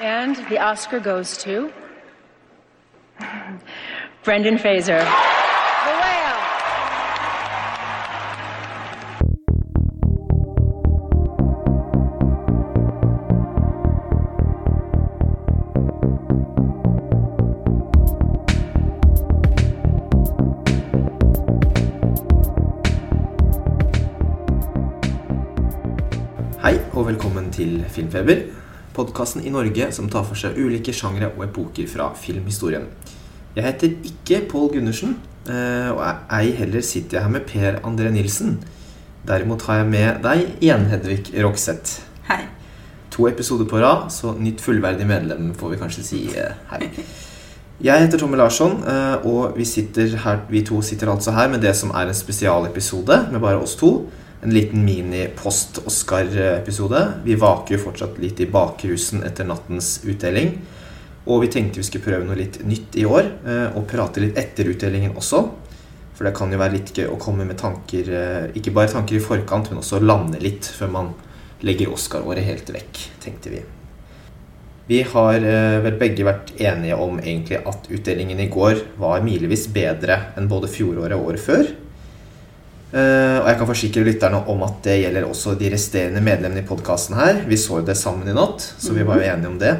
And the Oscar goes to Brendan Fraser. The Whale. Hei og velkommen til Filmfeber, podkasten i Norge som tar for seg ulike sjangre og epoker fra filmhistorien. Jeg heter ikke Pål Gundersen, eh, og ei heller sitter jeg her med Per André Nilsen. Derimot har jeg med deg igjen, Hedvig Rokseth. Hei. To episoder på rad, så nytt fullverdig medlem får vi kanskje si eh, her. Jeg heter Tomme Larsson, eh, og vi, her, vi to sitter altså her med det som er en spesialepisode med bare oss to. En liten mini-post-Oscar-episode. Vi vaker jo fortsatt litt i bakrusen etter nattens utdeling. Og vi tenkte vi skulle prøve noe litt nytt i år, eh, og prate litt etter utdelingen også. For det kan jo være litt gøy å komme med tanker, eh, ikke bare tanker i forkant, men også lande litt før man legger Oscar-året helt vekk, tenkte vi. Vi har eh, vel begge vært enige om egentlig at utdelingen i går var milevis bedre enn både fjoråret og året før. Eh, og jeg kan forsikre lytterne om at det gjelder også de resterende medlemmene i podkasten her. Vi så jo det sammen i natt, så vi var jo enige om det.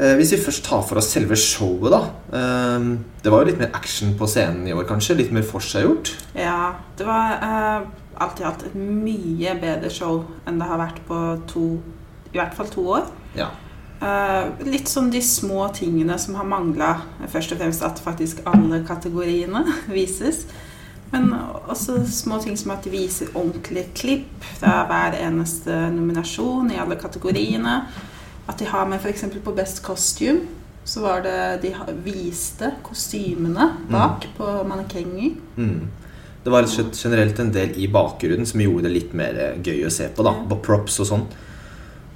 Uh, hvis vi først tar for oss selve showet, da. Uh, Det var jo litt mer action på scenen i år, kanskje? Litt mer forseggjort? Ja, det var alt i alt et mye bedre show enn det har vært på to I hvert fall to år. Ja. Litt som de små tingene som har mangla. Først og fremst at faktisk alle kategoriene vises. Men også små ting som at de viser ordentlige klipp fra hver eneste nominasjon i alle kategoriene. At de har med f.eks. på Best Costume så var det de viste kostymene bak på mannekenger. Mm. Det var generelt en del i bakgrunnen som gjorde det litt mer eh, gøy å se på. da, På props og sånn.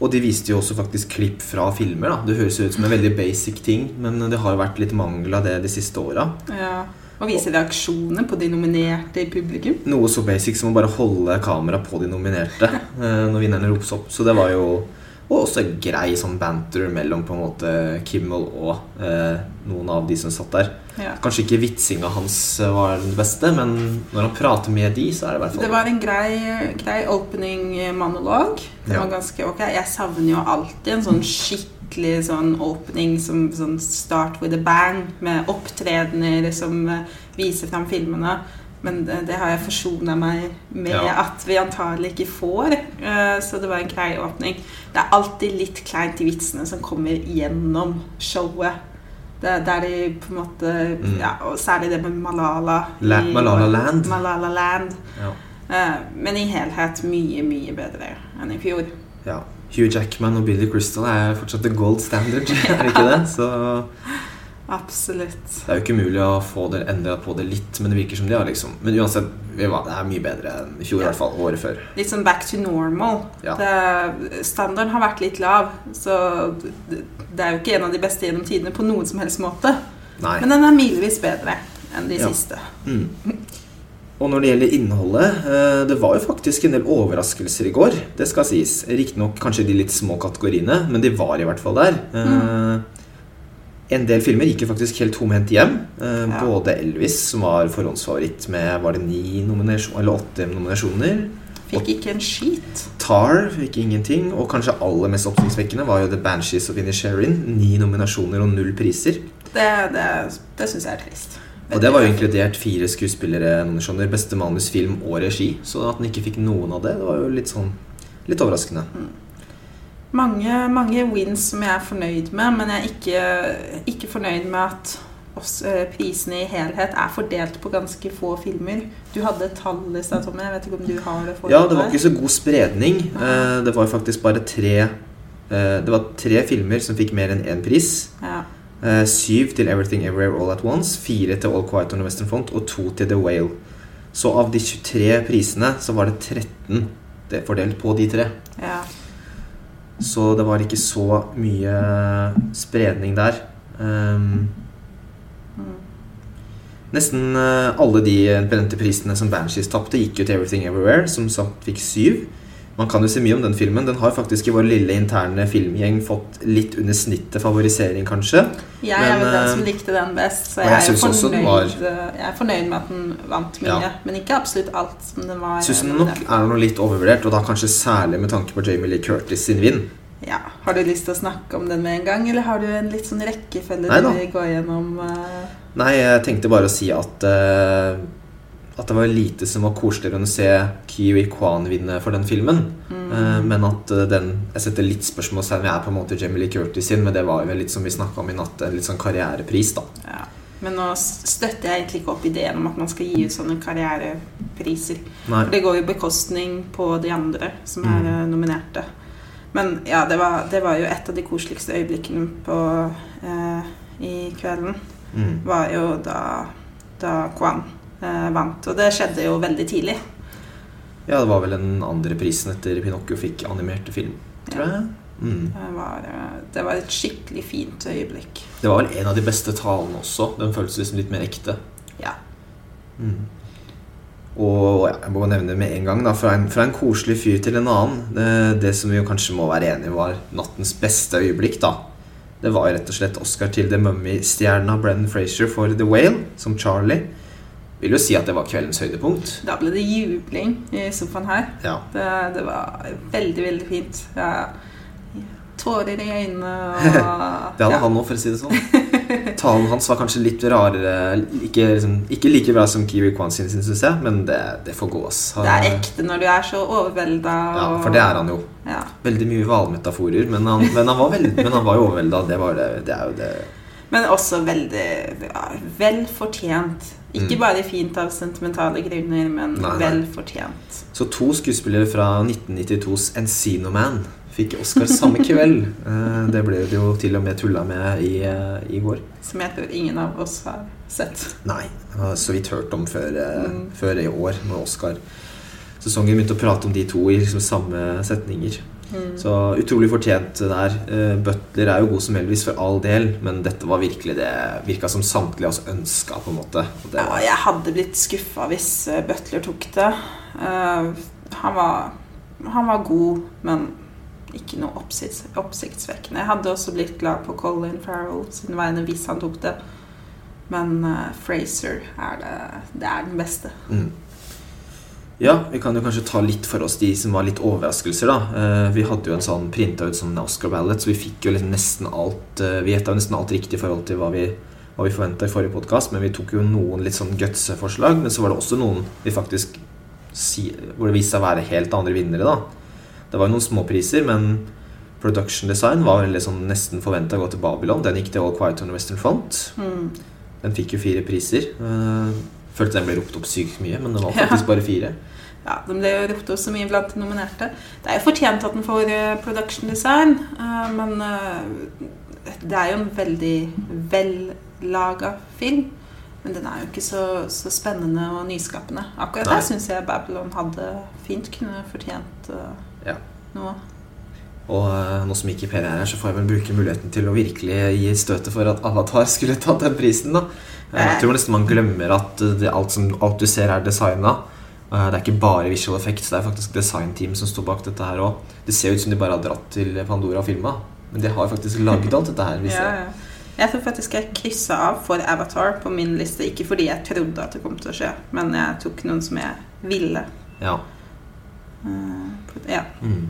Og de viste jo også faktisk klipp fra filmer. da. Det høres ut som en veldig basic ting, men det har jo vært litt mangel av det de siste åra. Ja. Og vise reaksjoner på de nominerte i publikum. Noe så basic som å bare holde kamera på de nominerte eh, når vinnerne ropes opp. Så det var jo og også grei sånn banter mellom på en måte Kimmel og eh, noen av de som satt der. Ja. Kanskje ikke vitsinga hans eh, var den beste, men når han prater med de, så er det i hvert fall Det var en grei, grei opening monolog. Den Ja. var ganske ok. Jeg savner jo alltid en sånn skikkelig sånn åpning som sånn start with a bang, med opptredener som eh, viser fram filmene. Men det, det har jeg forsona meg med Ja. at vi antagelig ikke får. Eh, Så det var en grei åpning. Det er alltid litt kleint i vitsene som kommer gjennom showet. Det, der de på en måte Mm. ja, Og særlig det med Malala. La- i- Malala Land. Malala Land. ja. Eh, Men i helhet mye, mye bedre enn i fjor. Ja. Hugh Jackman og Billy Crystal er fortsatt the gold standard, er det ikke det? Så Absolutt. det er jo ikke mulig å få det endra på det litt, men det virker som de har liksom Men uansett, det er mye bedre enn i fjor, i hvert fall. Året før. Litt sånn back to normal. Ja. Det, standarden har vært litt lav, så det, det er jo ikke en av de beste gjennom tidene på noen som helst måte. Nei. Men den er milevis bedre enn de Ja. siste. Mm. Og når det gjelder innholdet eh, Det var jo faktisk en del overraskelser i går. Det skal sies. Riktignok kanskje de litt små kategoriene, men de var i hvert fall der. Mm. En del filmer gikk jo faktisk helt tomhendt hjem. Eh, Ja. Både Elvis, som var forhåndsfavoritt med var det ni nominasjoner, eller åtte nominasjoner. Fikk ikke en skit. Tar fikk ingenting. Og kanskje aller mest oppsiktsvekkende var jo The Banshees of Inisherin. Ni nominasjoner og null priser. Det, det, det syns jeg er trist. Og det var jo inkludert fire skuespillere. Skjønner, Beste manus, film og regi. Så at den ikke fikk noen av det, det var jo litt sånn Litt overraskende. Mange, mange wins som jeg er fornøyd med, men jeg er ikke, ikke fornøyd med at oss, eh, prisene i helhet er fordelt på ganske få filmer. Du hadde et tall i stad, Tommy. Jeg vet ikke om du har det? Ja, det var ikke så god spredning. Eh, Det var faktisk bare tre eh, Det var tre filmer som fikk mer enn én pris. Ja. Eh, Syv til Everything Everywhere All At Once, fire til All Quiet on the Western Front og to til The Whale. Så av de 23 prisene så var det 13 det fordelt på de tre. ja. Så det var ikke så mye spredning der. Um, Mm. Nesten eh, alle de brente prisene som Banshees tapte, gikk jo til Everything Everywhere, som sagt fikk syv. Man kan jo si mye om den filmen. Den har faktisk i vår lille interne filmgjeng fått litt under snittet favorisering, kanskje. Jeg er vel den eh, som likte den best, så jeg, jeg er den fornøyd, var... jeg er fornøyd med at den vant mye. Ja. Men ikke absolutt alt som den var. Syns den eh, nok er noe litt overvurdert, og da kanskje særlig med tanke på Jamie Lee Curtis sin vinn. Ja. Har du lyst til å snakke om den med en gang, eller har du en litt sånn rekkefølge Nei du vil gå gjennom? Uh... Nei, jeg tenkte bare å si at eh, At det var lite som var koseligere enn å se Kiwi Kwan vinne for den filmen. Mm. Uh, men at uh, den Jeg setter litt spørsmålstegn ved er på en måte Jamie Lee Curtis sin, men det var jo litt som vi snakka om i natt, en litt sånn karrierepris, da. Ja. Men nå støtter jeg egentlig ikke opp ideen om at man skal gi ut sånne karrierepriser. Nei. For det går jo bekostning på de andre som er Mm. eh, nominerte. Men ja, det var, det var jo et av de koseligste øyeblikkene på, eh, i kvelden. Mm. Var jo da, da Kwan vant. Og det skjedde jo veldig tidlig. Ja, det var vel den andre prisen etter Pinocchio fikk animerte film, tror jeg. Mm. Det var, eh, det var et skikkelig fint øyeblikk. Det var vel en av de beste talene også. Den føltes liksom litt mer ekte. Ja. Mm. Og ja, jeg må nevne med en gang, da, fra en, fra en koselig fyr til en annen det, det som vi jo kanskje må være enige var nattens beste øyeblikk, da. Det var rett og slett Oscar til The Mummy-stjerna Brennan Frazier for The Whale, som Charlie. Vil jo si at det var kveldens høydepunkt. Da ble det jubling i sofaen her. Ja. Det, det var veldig, veldig fint. Ja. Tårer i øynene og Det hadde ja. han òg, for å si det sånn. Talen hans var kanskje litt rarere. Ikke, liksom, ikke like bra som Kiwi Kwan sin, syns jeg, men det, det får gå. ass. Det er ekte når du er så overvelda. Ja, for det er han jo. Ja. Veldig mye hvalmetaforer, men han, men han, var, veldig, men han var jo overvelda. Det, det, det er jo det Men også veldig ja, vel fortjent. Ikke Mm. bare fint av sentimentale grunner, men Nei, nei. vel fortjent. Så to skuespillere fra 1992s Encino Man fikk Oscar samme kveld. Eh, Det ble det jo til og med tulla med i, eh, i går. Som jeg tror ingen av oss har sett. Nei, så vidt hørt om før, eh, Mm. før i år, med Oscar-sesongen begynte å prate om de to i liksom samme setninger. Mm. Så utrolig fortjent der. Eh, Butler er jo god som Elvis for all del, men dette var virkelig det virka som samtlige av oss ønska, på en måte. Ja, jeg hadde blitt skuffa hvis eh, Butler tok det. Uh, han, var, han var god, men ikke noe oppsikts, oppsiktsvekkende. Jeg hadde også blitt glad på Colin Farrell sine vegne hvis han tok det. Men uh, Fraser er det, det er den beste. mm. Ja, vi kan jo kanskje ta litt for oss de som var litt overraskelser, da. Eh, Vi hadde jo en sånn printa ut som Oscar ballot, så vi fikk jo liksom nesten alt eh, Vi gjetta nesten alt riktig i forhold til hva vi, hva vi forventa i forrige podkast, men vi tok jo noen litt sånn gutse-forslag. Men så var det også noen vi faktisk si, hvor det viste seg å være helt andre vinnere, da. Det var jo noen småpriser, men production design var sånn nesten forventa å gå til Babylon. Den gikk til All Quiet on the Western Front. Mm. Den fikk jo fire priser. Følte den ble ropt opp sykt mye, men det var Ja. faktisk bare fire. Ja, Den ble jo ropt opp så mye blant de nominerte. Det er jo fortjent at den får eh, production design, eh, men eh, det er jo en veldig vellaga film. Men den er jo ikke så, så spennende og nyskapende. Akkurat Nei. der syns jeg Babylon hadde fint kunne fortjent Ja. noe. Og nå som ikke Per er her, så får jeg vel bruke muligheten til å virkelig gi støtet for at Avatar skulle tatt den prisen. da Jeg tror nesten man glemmer at eh, det, alt, som, alt du ser, er designa. Eh, Det er ikke bare visual effects, det er faktisk designteam som står bak dette her òg. Det ser ut som de bare har dratt til Pandora og filma, men de har faktisk lagd alt dette her. Ja, ja. Jeg tror faktisk jeg kryssa av for Avatar på min liste. Ikke fordi jeg trodde at det kom til å skje, men jeg tok noen som jeg ville. ja. Uh, ja. Mm.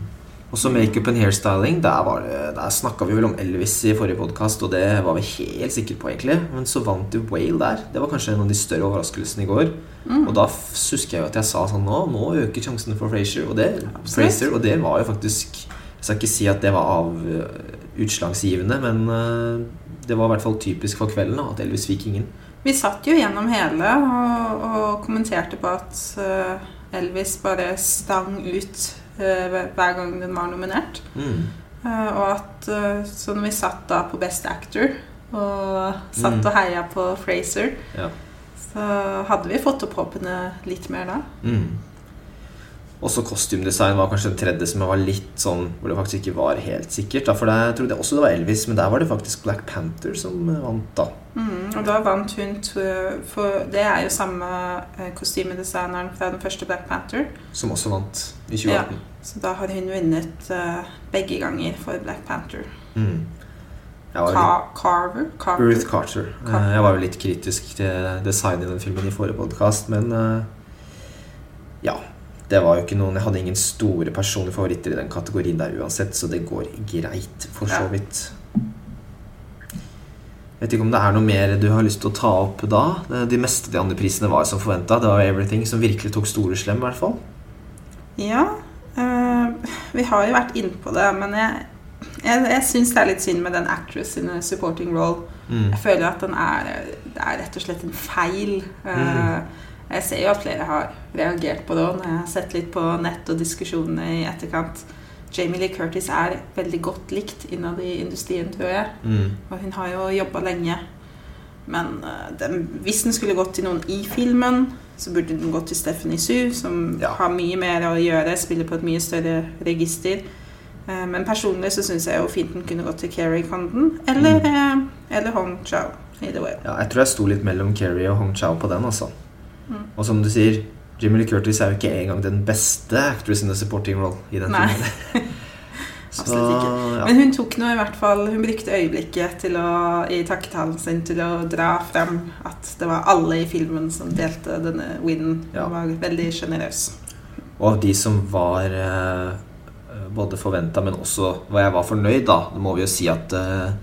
Og så makeup and hairstyling. Der, var det- der snakka vi vel om Elvis i forrige podkast, og det var vi helt sikre på, egentlig. Men så vant jo Whale der. Det var kanskje en av de større overraskelsene i går. Mm. Og da husker jeg jo at jeg sa sånn Nå, nå øker sjansene for Frazier. Og. Og det var jo faktisk Jeg skal ikke si at det var av øh, utslagsgivende, men øh, det var i hvert fall typisk for kvelden da, at Elvis fikk ingen. Vi satt jo gjennom hele og, og kommenterte på at eh, Elvis bare stang ut eh, hver gang den var nominert. Mm. Eh, og at eh, Så når vi satt da på Best Actor og satt Mm. og heia på Fraser, Ja. så hadde vi fått opp håpene litt mer da. Mm. Også kostymdesign var kanskje den tredje som jeg var litt sånn Hvor det faktisk ikke var helt sikkert. Da, for jeg trodde også det var Elvis, men der var det faktisk Black Panther som eh, vant, da. Mm, og da vant hun For det er jo samme eh, kostymedesigneren fra den første Black Panther. Som også vant i Ja. 2018. Så da har hun vunnet eh, begge ganger for Black Panther. Mm. Jeg var Carver? Carver. Ruth Carter. Eh, Jeg var jo litt kritisk til designet i den filmen i forrige podkast, men ja. Det var jo ikke noen Jeg hadde ingen store personlige favoritter i den kategorien der uansett, så det går greit, for så vidt. Jeg vet ikke om det er noe mer du har lyst til å ta opp da? Eh, De meste av de andre prisene var som forventa. Det var Everything som virkelig tok store slem, i hvert fall. Ja, Øh, vi har jo vært inne på det, men jeg, jeg, jeg syns det er litt synd med den actress in supporting role. Mm. Jeg føler at den er, det er rett og slett en feil. Mm. Mm. Jeg ser jo at flere har reagert på det òg, når jeg har sett litt på nett og diskusjonene i etterkant. Jamie Lee Curtis er veldig godt likt innad i industrien, tror jeg. Mm. Og hun har jo jobba lenge. Men eh, den, hvis den skulle gått til noen i filmen, så burde den gått til Stephanie Sue, som Ja. har mye mer å gjøre, spiller på et mye større register. Eh, Men personlig så syns jeg jo fint den kunne gått til Keri Condon eller, Mm. eh, eller Hong Chau. Ja, jeg tror jeg sto litt mellom Keri og Hong Chau på den, altså. Mm. Og som du sier, Jimmy Lee Curtis er jo ikke engang den beste actress in a supporting role i den Nei. filmen. Absolutt ikke. ja. Men hun tok nå i hvert fall Hun brukte øyeblikket til å, i takketalen sin til å dra frem at det var alle i filmen som delte denne winen. Ja. Hun var veldig sjenerøs. Og av de som var eh, både forventa, men også hva jeg var fornøyd, da, da må vi jo si at eh,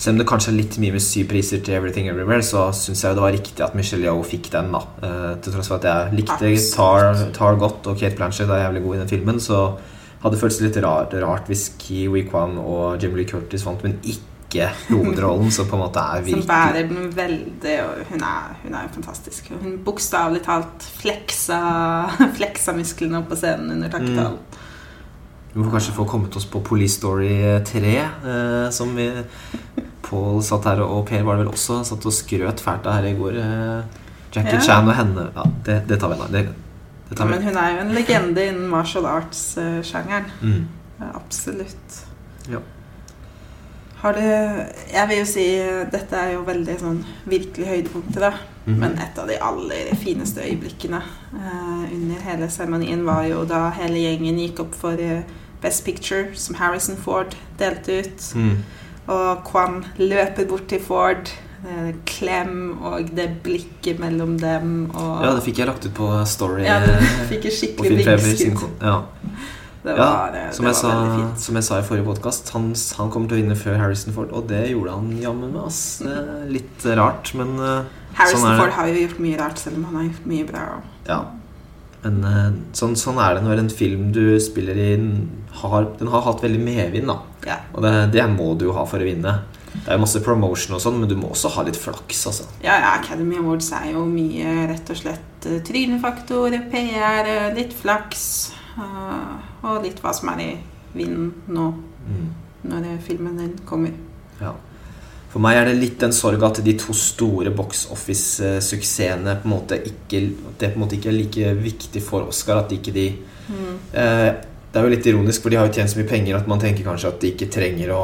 selv om det kanskje er litt mye med syv priser til Everything Everywhere, så syns jeg det var riktig at Michelle Yeoh fikk den, da. Eh, til tross for at jeg likte Tar, Tar godt, og Kate Blanchett er jævlig god i den filmen, så hadde det føltes litt rart, rart hvis Ki Wee Kwan og Jim Lee Curtis vant, men ikke hovedrollen, som på en måte er virkelig Som bærer den veldig, og hun er, hun er fantastisk. Hun bokstavelig talt fleksa, fleksa musklene opp på scenen under takketalen. Vi må kanskje få kommet oss på Police Story 3, eh, som vi Paul satt her, og Per var det vel også, satt og skrøt fælt av her i går. Eh, Jackie Ja. Chan og henne Ja, det, det tar vi, nå. Det, det tar vi. Men hun er jo en legende innen martial arts-sjangeren. Mm. Absolutt. Ja. Har du Jeg vil jo si dette er jo veldig sånn virkelig høydepunktet, da. Mhm. Men et av de aller fineste øyeblikkene eh, under hele seremonien var jo da hele gjengen gikk opp for eh, Best Picture, som Harrison Ford delte ut. Mm. Og Kwan løper bort til Ford. eh, Klem og det blikket mellom dem og Ja, det fikk jeg lagt ut på Story Ja, du eh, fikk et på skikkelig sin Ja. Det var, ja, som, det jeg sa, som jeg sa i forrige podkast, han, han kommer til å vinne før Harrison Ford, og det gjorde han jammen med. ass. Er litt rart, men eh, Harrison sånn. Ford har jo gjort mye rart, selv om han har gjort mye bra. Ja. Men eh, sånn, sånn er det når en film du spiller i, har, den har hatt veldig medvind. da Ja. Og det, det må du jo ha for å vinne. Det er jo masse promotion og sånn, men du må også ha litt flaks. altså Ja, ja, Academy Awards er jo mye rett og slett eh, trynefaktor, PR, eh, litt flaks og litt hva som er i vinden nå Mm. når filmen din kommer. Ja. For meg er det litt en sorg at de to store box office-suksessene på en måte ikke Det på en måte ikke er like viktig for Oscar. At ikke de eh, Det er jo litt ironisk, for de har jo tjent så mye penger at man tenker kanskje at de ikke trenger å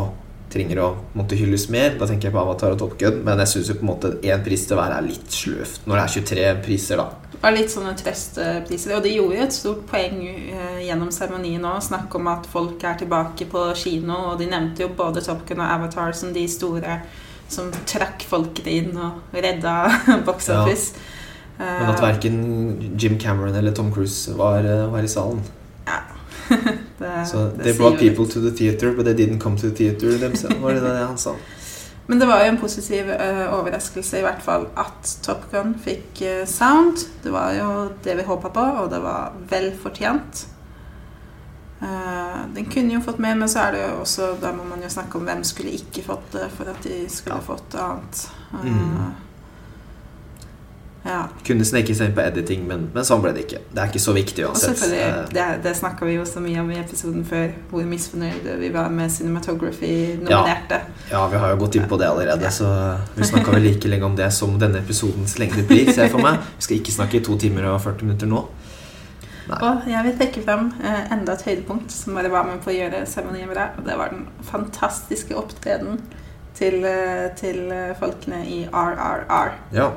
Trenger å måtte hylles mer. Da tenker jeg på Avatar og Top Gun. Men jeg syns på en måte én pris til hver er litt sløvt. Når det er 23 priser, da. Og litt sånne trøstepriser. Og de gjorde jo et stort poeng eh, gjennom seremonien òg. Snakk om at folk er tilbake på kino, og de nevnte jo både Top Gun og Avatar som de store som trakk folket inn og redda box Ja. Men at Eh, verken Jim Cameron eller Tom Cruise var, eh, var i salen. det, Så det they brought litt. people to the theater, but they didn't come to the theater themselves. Var det det han sa? Men det var jo en positiv uh, overraskelse i hvert fall at Top Gun fikk uh, sound. Det var jo det vi håpa på, og det var vel fortjent. Uh, den kunne jo fått mer, men så er det jo også Da må man jo snakke om hvem skulle ikke fått det for at de skulle fått annet. Eh, Mm. Ja. Kunne sneke seg inn på editing, men, men sånn ble det ikke. Det er ikke så viktig uansett. Eh, det, det snakka vi jo så mye om i episoden før, hvor misfornøyde vi var med Cinematography nominerte. Ja, vi har jo gått inn på det allerede, så vi snakka vel like lenge om det som denne episodens lengde blir, ser jeg for meg. Vi skal ikke snakke i to timer og 40 minutter nå. Nei. Og jeg vil trekke frem eh, enda et høydepunkt som bare var med på å gjøre seremonien bra. Og det var den fantastiske opptredenen til, eh, til folkene i RRR. Ja.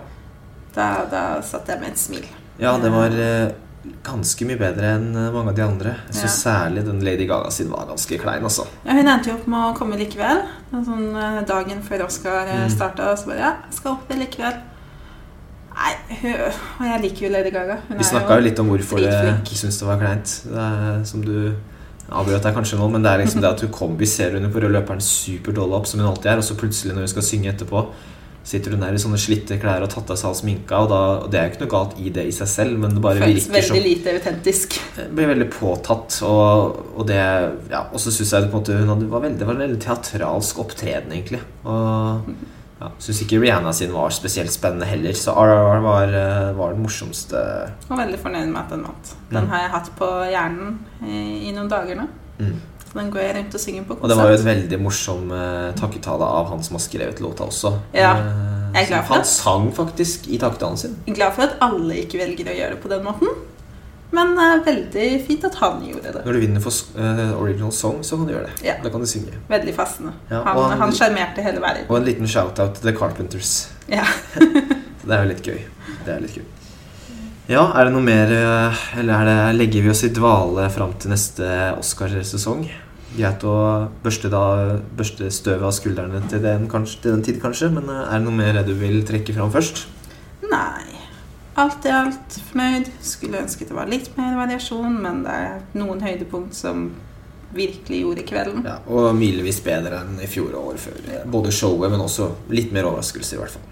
Da, da satt jeg med et smil. ja, det var eh, ganske mye bedre enn eh, mange av de andre. Så ja. særlig den Lady Gaga sin var ganske klein, altså. Ja, hun endte jo opp med å komme likevel. Sånn, eh, dagen før Oscar mm. Starta, så bare Ja, skal opp likevel. Nei, hun, og jeg liker jo Lady Gaga. Hun Vi snakka jo litt om hvorfor du syns det var kleint. Det er som du avbrøt deg kanskje nå, men det er liksom det at hun kom, vi ser henne på rød løperen opp, som hun alltid er, og så plutselig når hun skal synge etterpå, sitter hun der i sånne slitte klær og tatt av seg all sminka, og, da, og det er jo ikke noe galt i det i seg selv, men det bare Føles virker veldig som lite autentisk. Blir veldig påtatt, og, og det Ja, og så syns jeg det på en måte hun hadde, var veldig, det var en veldig teatralsk opptreden, egentlig. Og ja, syns ikke Rihanna sin var spesielt spennende heller, så RRR var, eh, var den morsomste Og veldig fornøyd med at den vant. Den Mm. har jeg hatt på hjernen i, i noen dager nå. Mm. Så den går jeg rundt og synger på Og det var jo et veldig morsom eh, takketale av han som har skrevet låta også. Ja, Eh, jeg er glad for han det. sang faktisk i takketalen sin. Jeg er glad for at alle ikke velger å gjøre det på den måten. Men uh, veldig fint at han gjorde det. Når du vinner for uh, original song, så kan du gjøre det. Ja. Da kan du synge. Veldig fastende. Ja, han sjarmerte hele verden. Og en liten shout-out til The Carpenters. Ja. Det er jo litt gøy. Det er litt gøy. Ja, er det noe mer eh, Eller er det, legger vi oss i dvale fram til neste Oscarsesong? Greit å børste, da, børste støvet av skuldrene til den, kanskje, til den tid, kanskje. Men eh, er det noe mer du vil trekke fram først? Nei. Alt i alt fornøyd. Skulle ønske det var litt mer variasjon, men det er noen høydepunkt som virkelig gjorde kvelden. Ja, og milevis bedre enn i fjor og året før. Både showet, men også litt mer overraskelse, i hvert fall.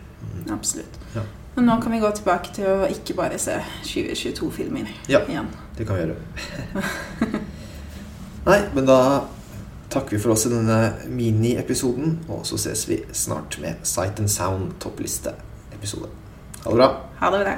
Absolutt. Ja. Men nå kan vi gå tilbake til å ikke bare se 2022-filmer Ja. igjen. Det kan vi gjøre. Nei, men da takker vi for oss i denne miniepisoden, og så ses vi snart med Sight and Sound toppliste-episode. Ha det bra. Ha det bra.